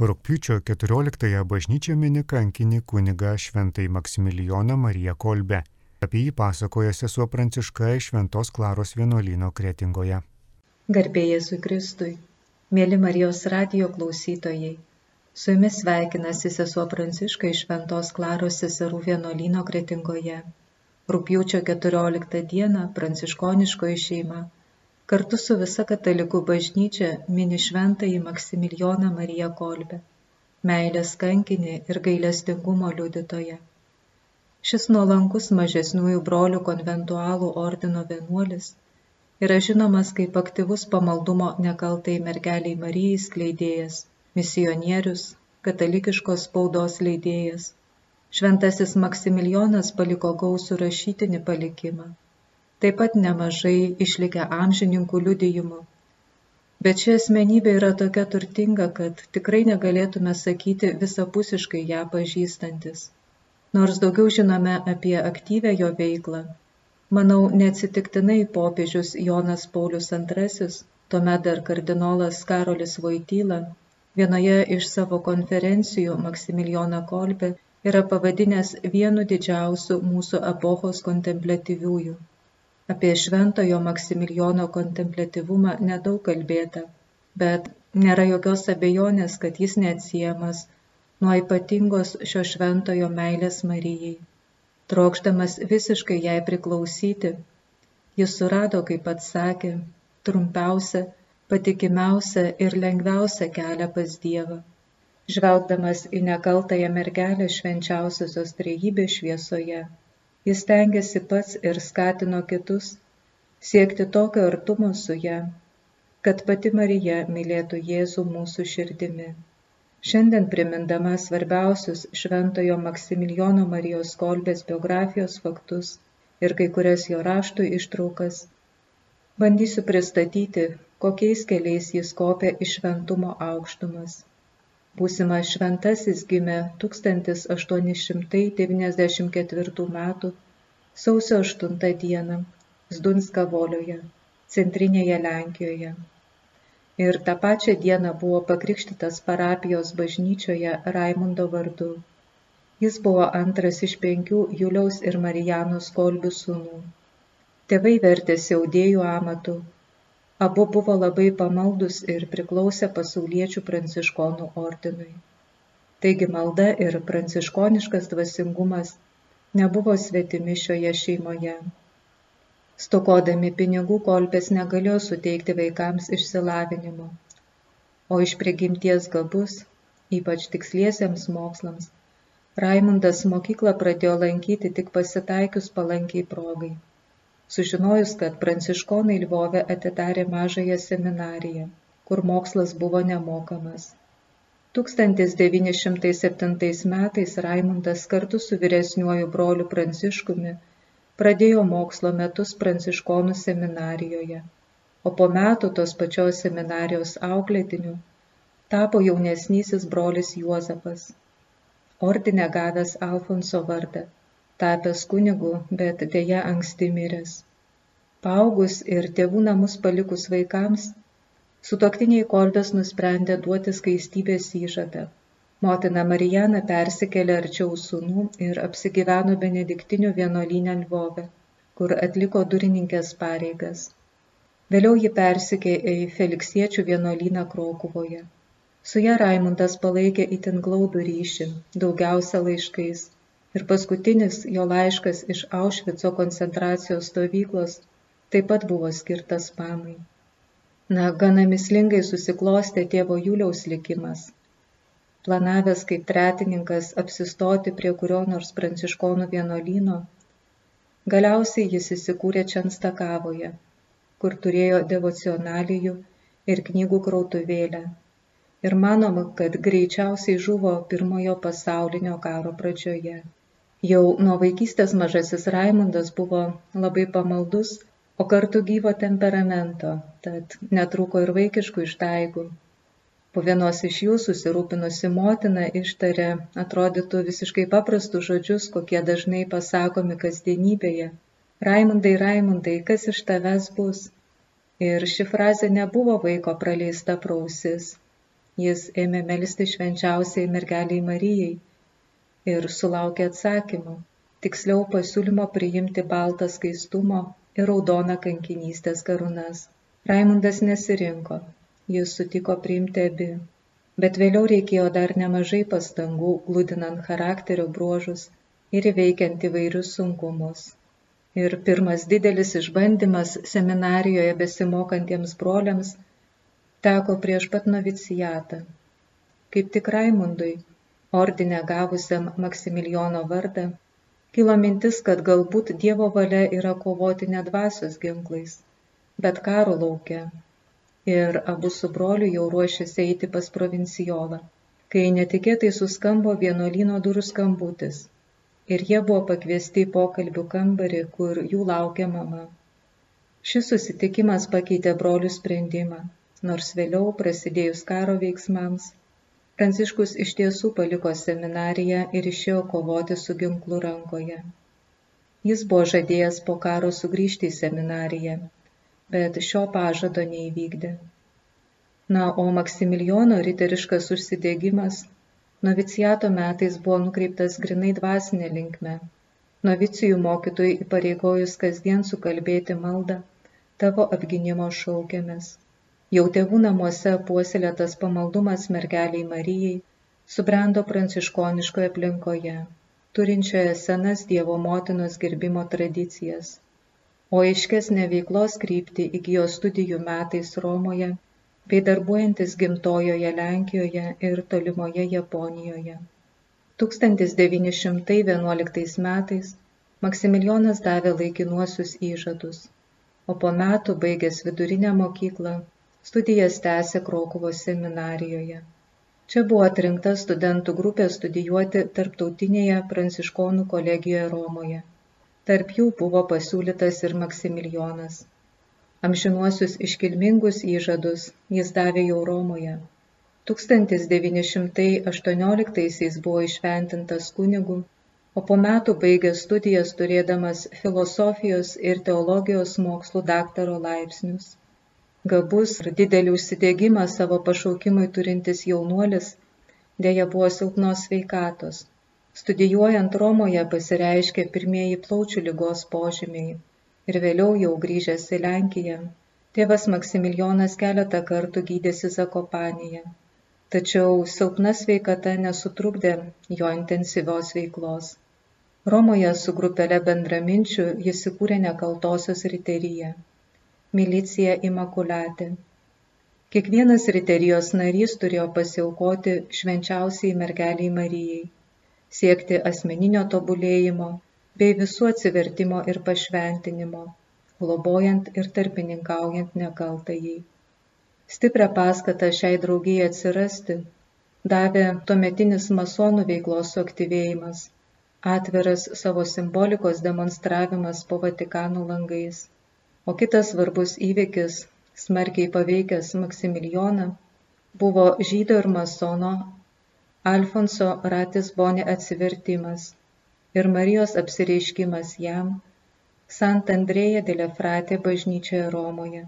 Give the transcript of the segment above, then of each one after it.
Rūpiučio 14-ąją bažnyčia mini kankinį kunigą Šventai Maksimilijoną Mariją Kolbę. Apie jį pasakoja sesuo Pranciška iš Šventos Klaros vienuolino Kretingoje. Garbė Jėzui Kristui, mėly Marijos radio klausytojai, su jumis sveikinasi sesuo Pranciška iš Šventos Klaros seserų vienuolino Kretingoje. Rūpiučio 14 dieną pranciškoniškoji šeima kartu su visa katalikų bažnyčia mini šventąjį Maksimilijoną Mariją Kolbę, meilės kankinį ir gailestingumo liudytoją. Šis nuolankus mažesniųjų brolių konventualų ordino vienuolis yra žinomas kaip aktyvus pamaldumo nekaltai mergeliai Marijai skleidėjas, misionierius, katalikiškos spaudos leidėjas. Šventasis Maksimilijonas paliko gausų rašytinį palikimą taip pat nemažai išlikę amžininkų liudijimų. Bet ši asmenybė yra tokia turtinga, kad tikrai negalėtume sakyti visapusiškai ją pažįstantis. Nors daugiau žinome apie aktyvę jo veiklą, manau, neatsitiktinai popiežius Jonas Paulius II, tuomet dar kardinolas Karolis Vojtyla, vienoje iš savo konferencijų Maksimilijoną Kolbę yra pavadinęs vienu didžiausių mūsų epochos kontemplatyviųjų. Apie šventojo Maksimilijono kontemplatyvumą nedaug kalbėta, bet nėra jokios abejonės, kad jis neatsiejamas nuo ypatingos šio šventojo meilės Marijai. Trokšdamas visiškai jai priklausyti, jis surado, kaip pats sakė, trumpiausią, patikimiausią ir lengviausią kelią pas Dievą. Žvelgdamas į nekaltąją mergelę švenčiausiosios trejybės šviesoje, Jis stengiasi pats ir skatino kitus siekti tokio artumo su ją, kad pati Marija mylėtų Jėzų mūsų širdimi. Šiandien primindama svarbiausius Šventojo Maksimilijono Marijos Kolbės biografijos faktus ir kai kurias jo raštų ištraukas, bandysiu pristatyti, kokiais keliais jis kopė iš šventumo aukštumas. Būsimas šventasis gimė 1894 m. sausio 8 d. Zdunska Volioje, centrinėje Lenkijoje. Ir tą pačią dieną buvo pakrikštytas parapijos bažnyčioje Raimundo vardu. Jis buvo antras iš penkių Juliaus ir Marijanos kolbių sūnų. Tėvai vertėsi audėjų amatu, Abu buvo labai pamaldus ir priklausė pasauliečių pranciškonų ordinui. Taigi malda ir pranciškoniškas dvasingumas nebuvo svetimi šioje šeimoje. Stokodami pinigų kolpės negalėjo suteikti vaikams išsilavinimo, o iš prigimties gabus, ypač tiksliesiems mokslams, Raimundas mokyklą pradėjo lankyti tik pasitaikius palankiai progai sužinojus, kad pranciškonai Lvove atidarė mažąją seminariją, kur mokslas buvo nemokamas. 1907 metais Raimundas kartu su vyresniuoju broliu Pranciškumi pradėjo mokslo metus Pranciškonų seminarijoje, o po metų tos pačios seminarijos auklėtiniu tapo jaunesnysis brolis Juozapas, ordinę gavęs Alfonso vardą tapęs kunigu, bet dėja anksti miręs. Paaugus ir tėvų namus palikus vaikams, sutoktiniai Kolbės nusprendė duoti skaistybės įžadą. Motina Marijana persikėlė arčiau sūnų ir apsigyveno benediktinių vienuolynę Lvove, kur atliko durininkės pareigas. Vėliau ji persikė į Feliksiečių vienuolyną Krokuvoje. Su ją Raimundas palaikė itin glaudų ryšį, daugiausia laiškais ir paskutinis jo laiškas iš Aušvico koncentracijos stovyklos taip pat buvo skirtas mamai. Na, gana mislingai susiklostė tėvo Juliaus likimas. Planavęs kaip tretininkas apsistoti prie kurio nors pranciškonų vienuolyno, galiausiai jis įsikūrė Čenstakavoje, kur turėjo devocionalijų ir knygų krautuvėlę. Ir manoma, kad greičiausiai žuvo pirmojo pasaulinio karo pradžioje. Jau nuo vaikystės mažasis Raimundas buvo labai pamaldus, o kartu gyvo temperamento, tad netruko ir vaikiškų ištaigų. Po vienos iš jų susirūpinusi motina ištarė, atrodytų visiškai paprastus žodžius, kokie dažnai pasakomi kasdienybėje. Raimundai, Raimundai, kas iš tavęs bus? Ir ši frazė nebuvo vaiko praleista prausis. jis ėmė melisti švenčiausiai mergeliai Marijai ir sulaukė atsakymų, tiksliau pasiūlymo priimti baltą skaistumo ir raudoną kankinystės karūnas. Raimundas nesirinko, jis sutiko priimti abi, bet vėliau reikėjo dar nemažai pastangų, glūdinant charakterio bruožus ir įveikiant įvairius sunkumus. Ir pirmas didelis išbandymas seminarijoje besimokantiems broliams teko prieš pat novicijatą. Kaip tik Raimundui, ordinę gavusiam Maksimilijono vardą, kilo mintis, kad galbūt Dievo valia yra kovoti ne dvasios ginklais, bet karo laukia. Ir abu su broliu jau ruošėsi eiti pas provincijolą, kai netikėtai suskambo vienuolino durų skambutis ir jie buvo pakviesti į pokalbių kambarį, kur jų laukia mama. Šis susitikimas pakeitė brolių sprendimą, nors vėliau prasidėjus karo veiksmams, Pranciškus iš tiesų paliko seminariją ir išėjo kovoti su ginklu rankoje. Jis buvo žadėjęs po karo sugrįžti į seminariją, bet šio pažado neįvykdė. Na, o Maksimilijono riteriškas užsidėgymas Noviciato metais buvo nukreiptas grinai dvasinė linkme. Novicijų mokytojai įpareigojus kasdien sukalbėti maldą, tavo apginimo šaukėmės. Jau tėvų namuose puoselėtas pamaldumas mergeliai Marijai subrendo pranciškoniškoje aplinkoje, turinčioje senas Dievo motinos gerbimo tradicijas, o aiškesnė veiklos krypti įgyjo studijų metais Romoje bei darbuojantis gimtojoje Lenkijoje ir tolimoje Japonijoje. 1911 metais Maksimilijonas davė laikinuosius įžadus, o po metų baigęs vidurinę mokyklą studijas tęsė Krokuvo seminarijoje. Čia buvo atrinkta studentų grupė studijuoti tarptautinėje pranciškonų kolegijoje Romoje. Tarp jų buvo pasiūlytas ir Maksimilijonas. Amžinuosius iškilmingus įžadus jis davė jau Romoje. 1918 buvo išventintas kunigu, o po metų baigė studijas turėdamas filosofijos ir teologijos mokslų daktaro laipsnius. Gabus ir didelį užsidėgymą savo pašaukimui turintis jaunuolis dėja buvo silpnos sveikatos. Studijuojant Romoje pasireiškė pirmieji plaučių lygos požymiai ir vėliau jau grįžęs į Lenkiją, tėvas Maksimilijonas keletą kartų gydėsi Zakopanėje. Tačiau silpna sveikata nesutrukdė jo intensyvios veiklos. Romoje su grupelė bendraminčių jis įkūrė nekaltosios riteryje - milicija Imakulatė. Kiekvienas riterijos narys turėjo pasiaukoti švenčiausiai mergeliai Marijai, siekti asmeninio tobulėjimo bei visų atsivertimo ir pašventinimo, globojant ir tarpininkaujant nekaltajai. Stiprią paskatą šiai draugijai atsirasti davė tuometinis masonų veiklos suaktyvėjimas, atviras savo simbolikos demonstravimas po Vatikano langais. O kitas svarbus įvykis, smarkiai paveikęs Maksimilijoną, buvo žydo ir masono Alfonso Ratisbonė atsivertimas ir Marijos apsireiškimas jam Sant'Andrėja Delefratė bažnyčioje Romoje.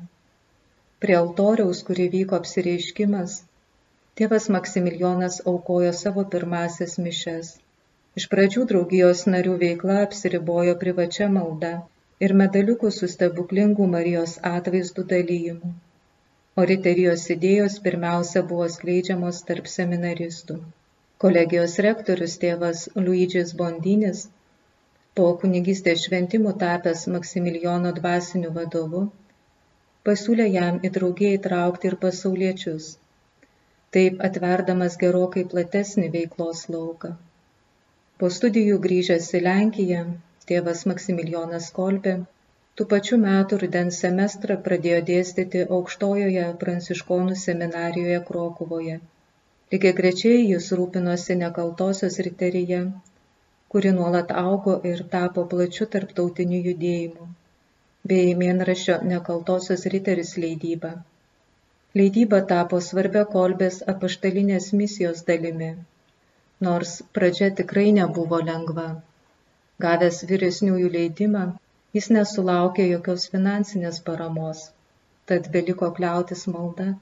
Prie altoriaus, kur įvyko apsireiškimas, tėvas Maksimilijonas aukojo savo pirmasias mišes. Iš pradžių draugijos narių veikla apsiribojo privačia malda ir medaliukų su stebuklingu Marijos atvaizdų dalyjimu. O riterijos idėjos pirmiausia buvo skleidžiamos tarp seminaristų. Kolegijos rektorius tėvas Luidžis Bondinis, po kunigystės šventimų tapęs Maksimilijono dvasiniu vadovu, pasiūlė jam į draugiją įtraukti ir pasauliečius, taip atverdamas gerokai platesnį veiklos lauką. Po studijų grįžęs į Lenkiją, tėvas Maksimilijonas Kolbė tų pačių metų rudens semestrą pradėjo dėstyti aukštojoje pranciškonų seminarijoje Krokuvoje Lygiai grečiai jis rūpinosi nekaltosios riteryje, kuri nuolat augo ir tapo plačiu tarptautiniu judėjimu, bei mėnraščio nekaltosios riteris leidyba. Leidyba tapo svarbia kolbės apaštalinės misijos dalimi, nors pradžia tikrai nebuvo lengva. Gavęs vyresniųjų leidimą, jis nesulaukė jokios finansinės paramos, tad beliko kliautis malda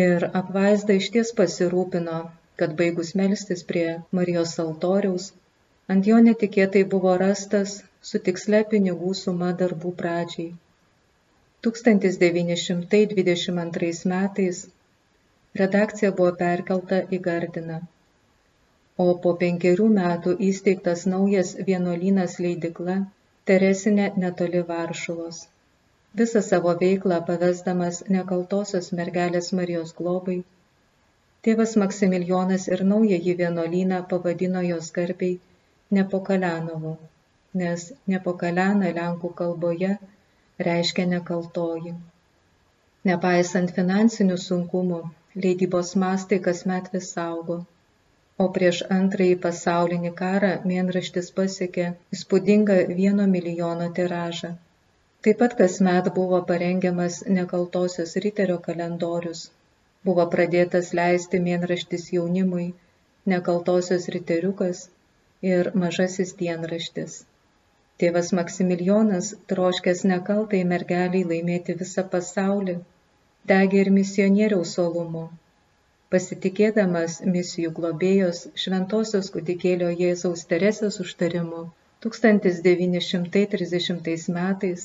Ir apvaizda iš ties pasirūpino, kad baigus melstis prie Marijos altoriaus, ant jo netikėtai buvo rastas su tiksle pinigų suma darbų pradžiai. 1922 metais redakcija buvo perkelta į Gardiną, o po penkerių metų įsteigtas naujas vienuolynas leidikla Teresinė netoli Varšuvos. Visą savo veiklą pavesdamas nekaltosios mergelės Marijos globai, tėvas Maksimilijonas ir naująjį vienuolyną pavadino jos garbiai Nepokalenovu, nes Nepokalena Lenkų kalboje reiškia nekaltoji. Nepaisant finansinių sunkumų, leidybos mastai kasmet vis augo, o prieš antrąjį pasaulinį karą mėnraštis pasiekė įspūdingą vieno milijono tiražą. Taip pat kasmet buvo parengiamas nekaltosios riterio kalendorius. Buvo pradėtas leisti mėnraštis jaunimui, nekaltosios riteriukas ir mažasis dienraštis. Tėvas Maksimilijonas, troškęs nekaltai mergeliai laimėti visą pasaulį, degė ir misionieriaus solumu. Pasitikėdamas misijų globėjos šventosios kudikėlio Jėzaus Teresės užtarimu 1930 metais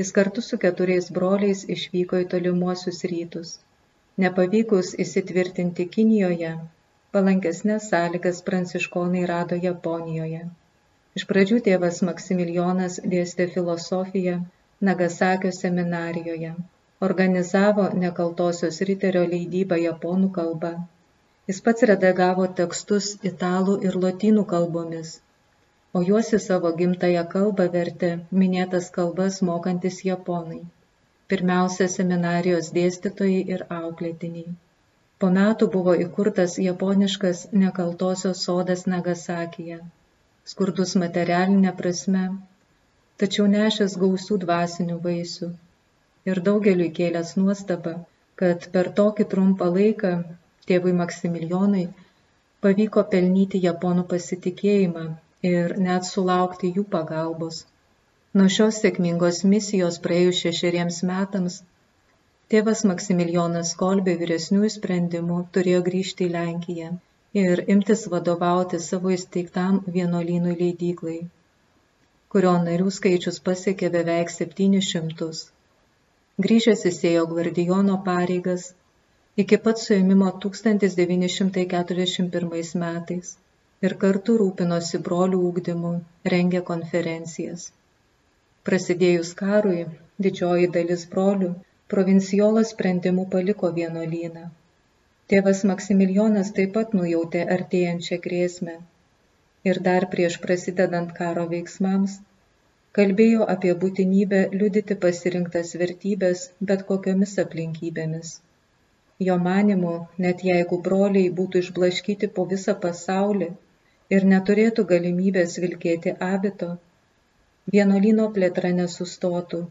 jis kartu su keturiais broliais išvyko į tolimuosius rytus. Nepavykus įsitvirtinti Kinijoje, palankesnės sąlygas pranciškonai rado Japonijoje. Iš pradžių tėvas Maksimilijonas dėstė filosofiją Nagasakio seminarijoje, organizavo nekaltosios riterio leidybą japonų kalba. Jis pats redagavo tekstus italų ir lotynų kalbomis, o juos į savo gimtają kalbą vertė minėtas kalbas mokantis japonai. Pirmiausia, seminarijos dėstytojai ir auklėtiniai. Po metų buvo įkurtas japoniškas nekaltosios sodas Nagasakyje skurdus materialinė prasme, tačiau nešęs gausių dvasinių vaisių ir daugeliu kėlęs nuostabą, kad per tokį trumpą laiką tėvui Maksimilijonui pavyko pelnyti japonų pasitikėjimą ir net sulaukti jų pagalbos. Nuo šios sėkmingos misijos praėjus šešeriems metams, tėvas Maksimilijonas Kolbė vyresniųjų sprendimų turėjo grįžti į Lenkiją ir imtis vadovauti savo įsteigtam vienuolynui leidyklai, kurio narių skaičius pasiekė beveik 700. Grįžęs įsėjo gvardijono pareigas iki pat suėmimo 1941 metais ir kartu rūpinosi brolių ūkdymu, rengė konferencijas. Prasidėjus karui, didžioji dalis brolių provincijolas sprendimu paliko vienuolyną Tėvas Maksimilijonas taip pat nujautė artėjančią grėsmę ir dar prieš prasidedant karo veiksmams kalbėjo apie būtinybę liudyti pasirinktas vertybės bet kokiomis aplinkybėmis. Jo manimu, net jeigu broliai būtų išblaškyti po visą pasaulį ir neturėtų galimybės vilkėti abito, vienuolino plėtra nesustotų,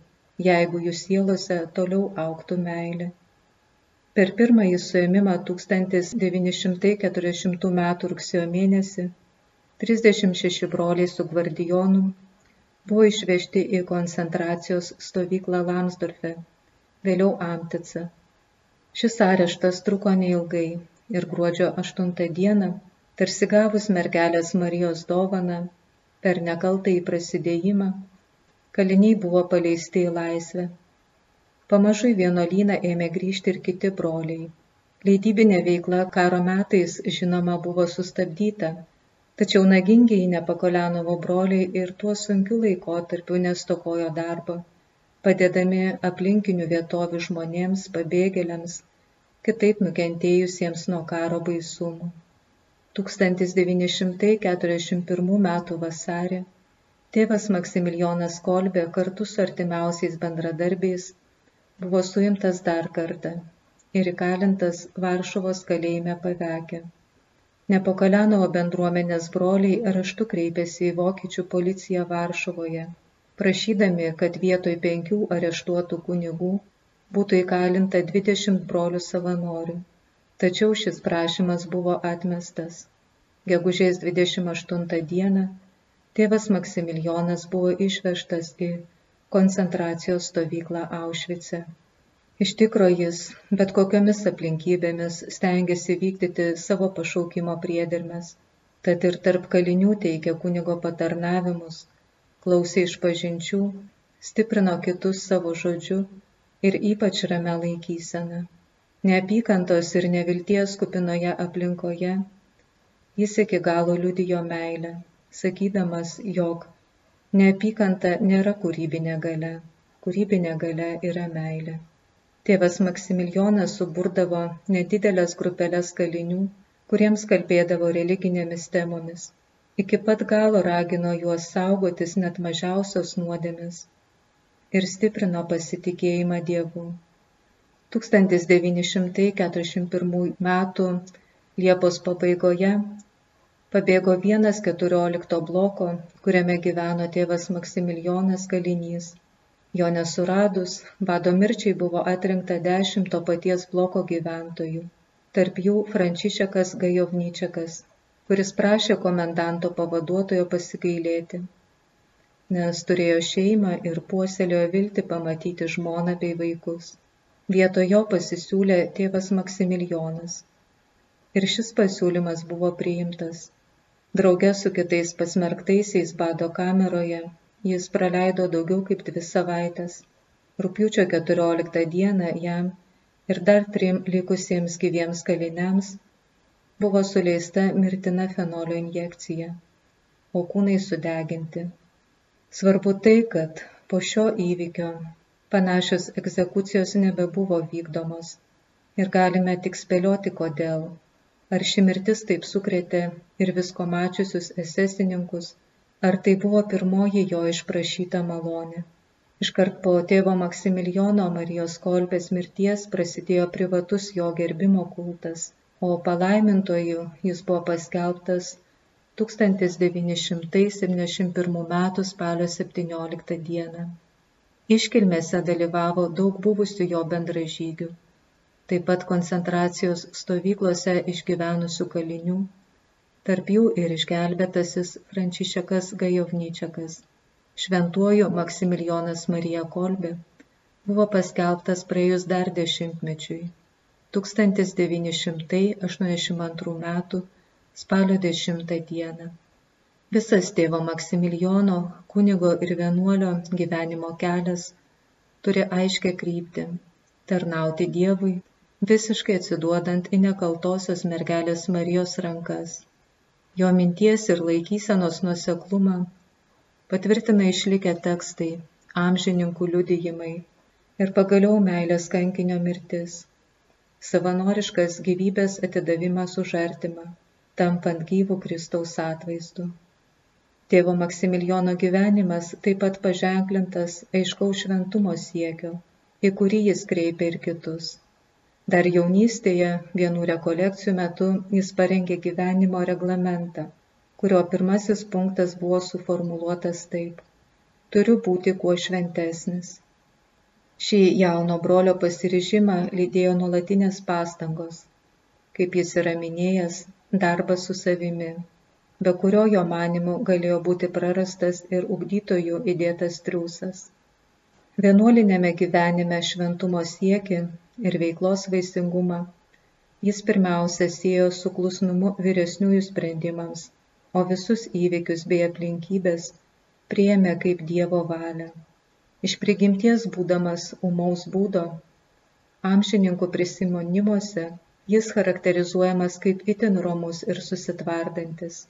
jeigu jų sielose toliau auktų meilė. Per pirmąjį suėmimą 1940 m. rugsėjo mėnesį 36 broliai su gvardijonu buvo išvežti į koncentracijos stovyklą Lamsdorfe, vėliau Amtica. Šis areštas truko neilgai ir gruodžio 8 dieną, tarsi gavus mergelės Marijos dovaną per nekaltą į prasidėjimą, kaliniai buvo paleisti į laisvę. Pamažu į vienuolyną ėmė grįžti ir kiti broliai. Leidybinė veikla karo metais, žinoma, buvo sustabdyta, tačiau nagingiai Nepakolenovo broliai ir tuo sunkiu laikotarpiu nestokojo darbo, padėdami aplinkinių vietovių žmonėms, pabėgėliams, kitaip nukentėjusiems nuo karo baisumų. 1941 m. vasarį tėvas Maksimilijonas Kolbė kartu su artimiausiais bendradarbiais buvo suimtas dar kartą ir įkalintas Varšuvos kalėjime pavekė. Nepokalenovo bendruomenės broliai raštu kreipėsi į vokiečių policiją Varšuvoje, prašydami, kad vietoj penkių areštuotų kunigų būtų įkalinta 20 brolių savanorių. Tačiau šis prašymas buvo atmestas. Gegužės 28 dieną tėvas Maksimilijonas buvo išvežtas į koncentracijos stovyklą Aušvice. Iš tikro jis, bet kokiamis aplinkybėmis, stengiasi vykdyti savo pašaukimo priedermes, tad ir tarp kalinių teikia kunigo patarnavimus, klausė iš pažinčių, stiprino kitus savo žodžiu ir ypač ramę laikyseną. Neapykantos ir nevilties kupinoje aplinkoje jis iki galo liudijo meilę, sakydamas, jog neapykanta nėra kūrybinė gale, kūrybinė gale yra meilė. Tėvas Maksimilijonas suburdavo nedidelės grupelės kalinių, kuriems kalbėdavo religinėmis temomis. Iki pat galo ragino juos saugotis net mažiausios nuodėmis ir stiprino pasitikėjimą Dievu. 1941 m. Liepos pabaigoje pabėgo vienas keturiolikto bloko, kuriame gyveno tėvas Maksimilijonas kalinys. Jo nesuradus, bado mirčiai buvo atrinkta dešimt to paties bloko gyventojų, tarp jų Frančišekas Gajovnyčiakas, kuris prašė komendanto pavaduotojo pasigailėti, nes turėjo šeimą ir puoselėjo vilti pamatyti žmoną bei vaikus. Vietoj jo pasisiūlė tėvas Maksimilijonas. Ir šis pasiūlymas buvo priimtas. Drauge su kitais pasmerktaisiais bado kameroje jis praleido daugiau kaip dvi savaitės. Rūpiučio 14 dieną jam ir dar trim likusiems gyviems kaliniams buvo suleista mirtina fenolio injekcija, o kūnai sudeginti. Svarbu tai, kad po šio įvykio panašios egzekucijos nebebuvo vykdomos ir galime tik spėlioti kodėl ar ši mirtis taip sukrėtė ir visko mačiusius esesininkus, ar tai buvo pirmoji jo išprašyta malonė. Iškart po tėvo Maksimilijono Marijos kolbės mirties prasidėjo privatus jo gerbimo kultas, o palaimintojų jis buvo paskelbtas 1971 m. spalio 17 d. Iškilmėse dalyvavo daug buvusių jo bendražygių taip pat koncentracijos stovyklose išgyvenusių kalinių, tarp jų ir išgelbėtasis Frančišekas Gajovnyčiakas. Šventuoju Maksimilijonas Marija Kolbė buvo paskelbtas praėjus dar dešimtmečiui 1982 m. spalio 10 d. Visas tėvo Maksimilijono kunigo ir vienuolio gyvenimo kelias turi aiškę kryptį - tarnauti Dievui visiškai atsiduodant į nekaltosios mergelės Marijos rankas. Jo minties ir laikysenos nuoseklumą patvirtina išlikę tekstai, amžininkų liudijimai ir pagaliau meilės kankinio mirtis, savanoriškas gyvybės atidavimas už artimą, tampant gyvų Kristaus atvaizdu. Tėvo Maksimilijono gyvenimas taip pat paženklintas aiškaus šventumo siekio, į kurį jis kreipia ir kitus. Dar jaunystėje vienų rekolekcijų metu jis parengė gyvenimo reglamentą, kurio pirmasis punktas buvo suformuluotas taip - turiu būti kuo šventesnis. Šį jauno brolio pasiryžimą lydėjo nuolatinės pastangos, kaip jis yra minėjęs, darbas su savimi, be kurio jo manimu galėjo būti prarastas ir ugdytojų įdėtas triūsas. Vienuolinėme gyvenime šventumo sieki ir veiklos vaisingumą jis pirmiausia siejo su klusnumu vyresniųjų sprendimams, o visus įvykius bei aplinkybės priėmė kaip Dievo valią. Iš prigimties būdamas umaus būdo, amžininkų prisimonimuose jis charakterizuojamas kaip itin romus ir susitvardantis.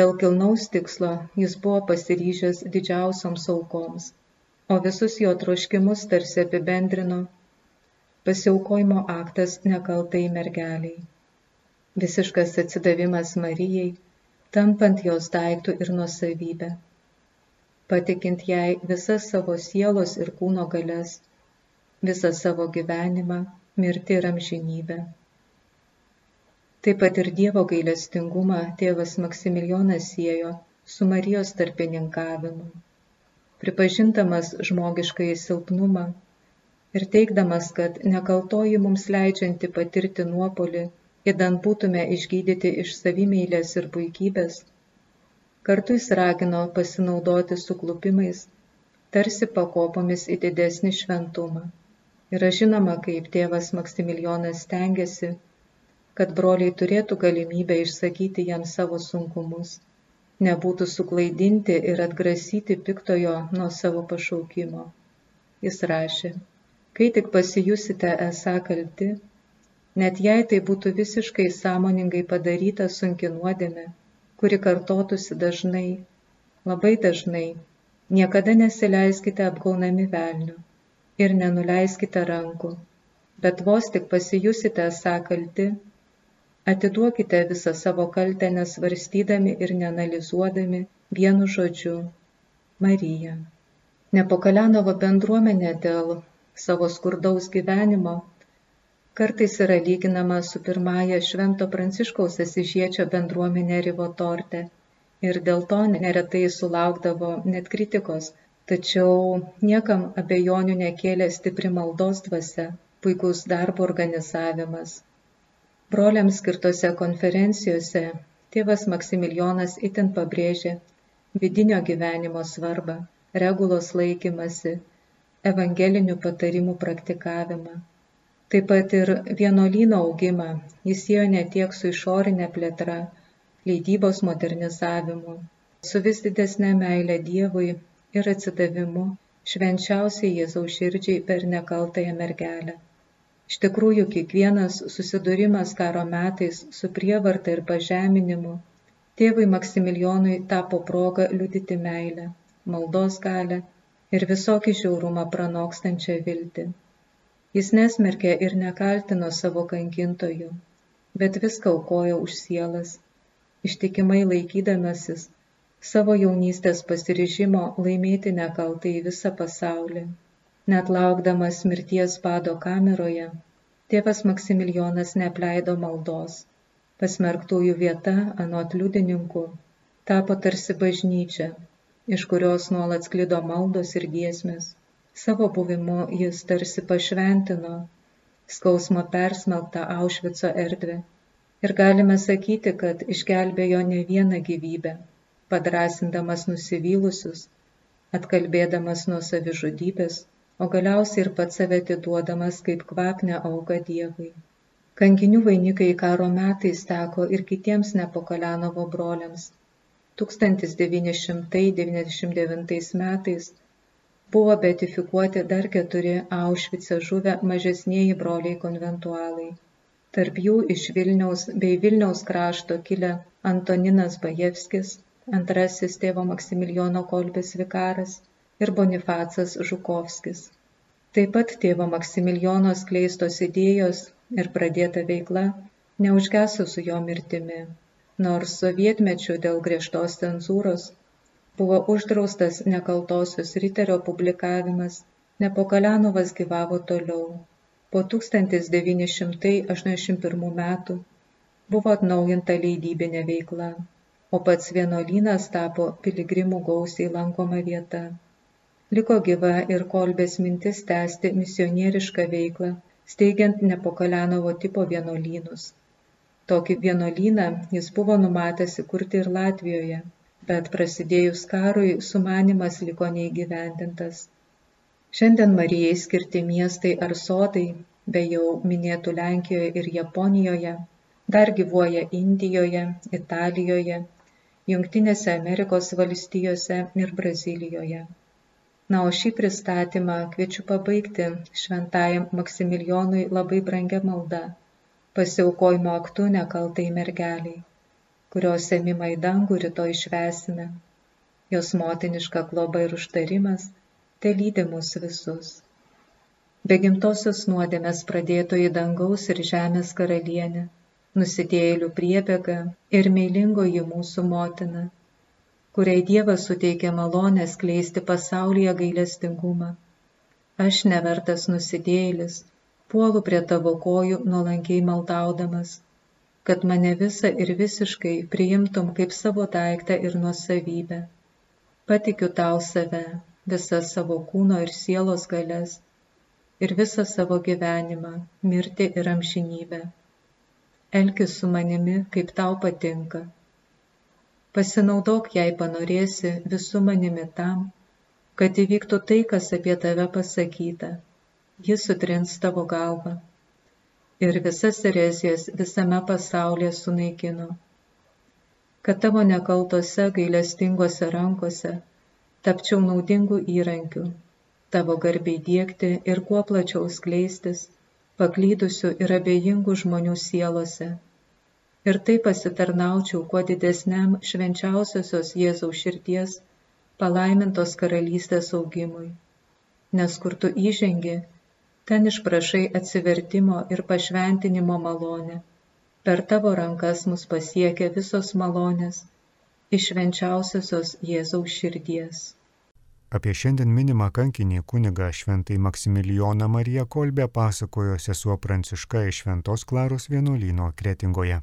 Dėl kilnaus tikslo jis buvo pasiryžęs didžiausioms aukoms, o visus jo troškimus tarsi apibendrino pasiaukojimo aktas nekaltai mergeliai. Visiškas atsidavimas Marijai, tampant jos daiktų ir nuosavybę. Patikint jai visas savo sielos ir kūno galės, visą savo gyvenimą, mirti ir amžinybę. Taip pat ir Dievo gailestingumą tėvas Maksimilijonas siejo su Marijos tarpininkavimu. Pripažintamas žmogiškai silpnumą, ir teikdamas, kad nekaltoji mums leidžianti patirti nuopolį, įdant būtume išgydyti iš savimėlės ir puikybės, kartu jis ragino pasinaudoti suklupimais, tarsi pakopomis į didesnį šventumą. Yra žinoma, kaip tėvas Maksimilijonas stengiasi, kad broliai turėtų galimybę išsakyti jam savo sunkumus, nebūtų suklaidinti ir atgrasyti piktojo nuo savo pašaukimo. Jis rašė, kai tik pasijusite esą kalti, net jei tai būtų visiškai sąmoningai padaryta sunki nuodėme, kuri kartotųsi dažnai, labai dažnai, niekada nesileiskite apgaunami velnių ir nenuleiskite rankų, bet vos tik pasijusite esą kalti, atiduokite visą savo kaltę nesvarstydami ir neanalizuodami vienu žodžiu - Marija. Nepokalenovo bendruomenė dėl savo skurdaus gyvenimo kartais yra lyginama su pirmąja Švento Pranciškaus Asižiečio bendruomenė Rivotorte ir dėl to neretai sulaukdavo net kritikos, tačiau niekam abejonių nekėlė stipri maldos dvasia, puikus darbo organizavimas. Broliams skirtose konferencijose tėvas Maksimilijonas itin pabrėžė vidinio gyvenimo svarbą, regulos laikymasi, evangelinių patarimų praktikavimą. Taip pat ir vienolyno augimą jis ėjo ne tiek su išorinė plėtra, leidybos modernizavimu, su vis didesnė meilė Dievui ir atsidavimu švenčiausiai Jėzaus širdžiai per nekaltąją mergelę. Iš tikrųjų, kiekvienas susidūrimas karo metais su prievarta ir pažeminimu tėvui Maksimilijonui tapo proga liudyti meilę, maldos galę ir visokį žiaurumą pranokstančią viltį. Jis nesmerkė ir nekaltino savo kankintojų, bet viską aukojo už sielas ištikimai laikydamasis savo jaunystės pasiryžimo laimėti nekaltai visą pasaulį. Net laukdamas mirties bado kameroje, tėvas Maksimilijonas neapleido maldos. Pasmerktųjų vieta, anot liudininkų, tapo tarsi bažnyčia, iš kurios nuolat sklido maldos ir giesmės. Savo buvimu jis tarsi pašventino skausmo persmelktą Aušvico erdvę ir galime sakyti, kad išgelbėjo ne vieną gyvybę, padrasindamas nusivylusius, atkalbėdamas nuo savižudybės, o galiausiai ir pats save atiduodamas kaip kvapnę auką Dievui. Kankinių vainikai karo metais teko ir kitiems Nepokalenovo broliams. 1999 metais buvo beatifikuoti dar keturi Aušvice žuvę mažesnieji broliai konventualai tarp jų iš Vilniaus bei Vilniaus krašto kilę Antoninas Bajevskis, antrasis tėvo Maksimilijono kolbės vikaras ir Bonifacas Žukovskis. Taip pat tėvo Maksimilijono skleistos idėjos ir pradėta veikla neužgeso su jo mirtimi, nors sovietmečių dėl griežtos cenzūros buvo uždraustas nekaltosios riterio publikavimas, Nepokalianovas gyvavo toliau po 1981 metų buvo atnaujinta leidybinė veikla, o pats vienuolynas tapo piligrimų gausiai lankoma vieta. Liko gyva ir kolbės mintis tęsti misionierišką veiklą, steigiant Nepokalenovo tipo vienuolynus. Tokį vienuolyną jis buvo numatęs įkurti ir Latvijoje, bet prasidėjus karui sumanimas liko neįgyvendintas. Šiandien Marijai skirti miestai ar sodai, be jau minėtų Lenkijoje ir Japonijoje, dar gyvuoja Indijoje, Italijoje, Junktinėse Amerikos valstijose ir Brazilijoje. Na, o šį pristatymą kviečiu pabaigti šventajam Maksimilijonui labai brangia malda - pasiaukojimo aktu nekaltai mergeliai, kurios ėmimą į dangų rytoj švesime. Jos motiniška globa ir užtarimas te lydi mus visus. Be gimtosios nuodėmės pradėtoji dangaus ir žemės karalienė, nusidėjėlių priebėga ir meilingoji mūsų motina, kuriai Dievas suteikė malonę skleisti pasaulyje gailestingumą. Aš nevertas nusidėjėlis, puolu prie tavo kojų nuolankiai maldaudamas, kad mane visą ir visiškai priimtum kaip savo daiktą ir nuosavybę. Patikiu tau save, visas savo kūno ir sielos galės ir visą savo gyvenimą, mirtį ir amžinybę. Elkis su manimi, kaip tau patinka. Pasinaudok, jei panorėsi, visų manimi tam, kad įvyktų tai, kas apie tave pasakyta. jis sutrins tavo galvą. Ir visas erezijas visame pasaulyje sunaikino. Kad tavo nekaltose gailestingose rankose tapčiau naudingų įrankių, tavo garbiai dėkti ir kuo plačiau skleistis, paklydusių ir abejingų žmonių sielose. Ir taip pasitarnaučiau kuo didesniam švenčiausiosios Jėzaus širties palaimintos karalystės augimui. Nes kur tu įžengi, ten išprašai atsivertimo ir pašventinimo malonę. Per tavo rankas mus pasiekia visos malonės iš švenčiausiosios Jėzaus širdies. Apie šiandien minimą kankinį kunigą šventai Maksimilijoną Mariją Kolbę pasakojo sesuo Pranciška iš Šventos Klaros vienuolyno Kretingoje.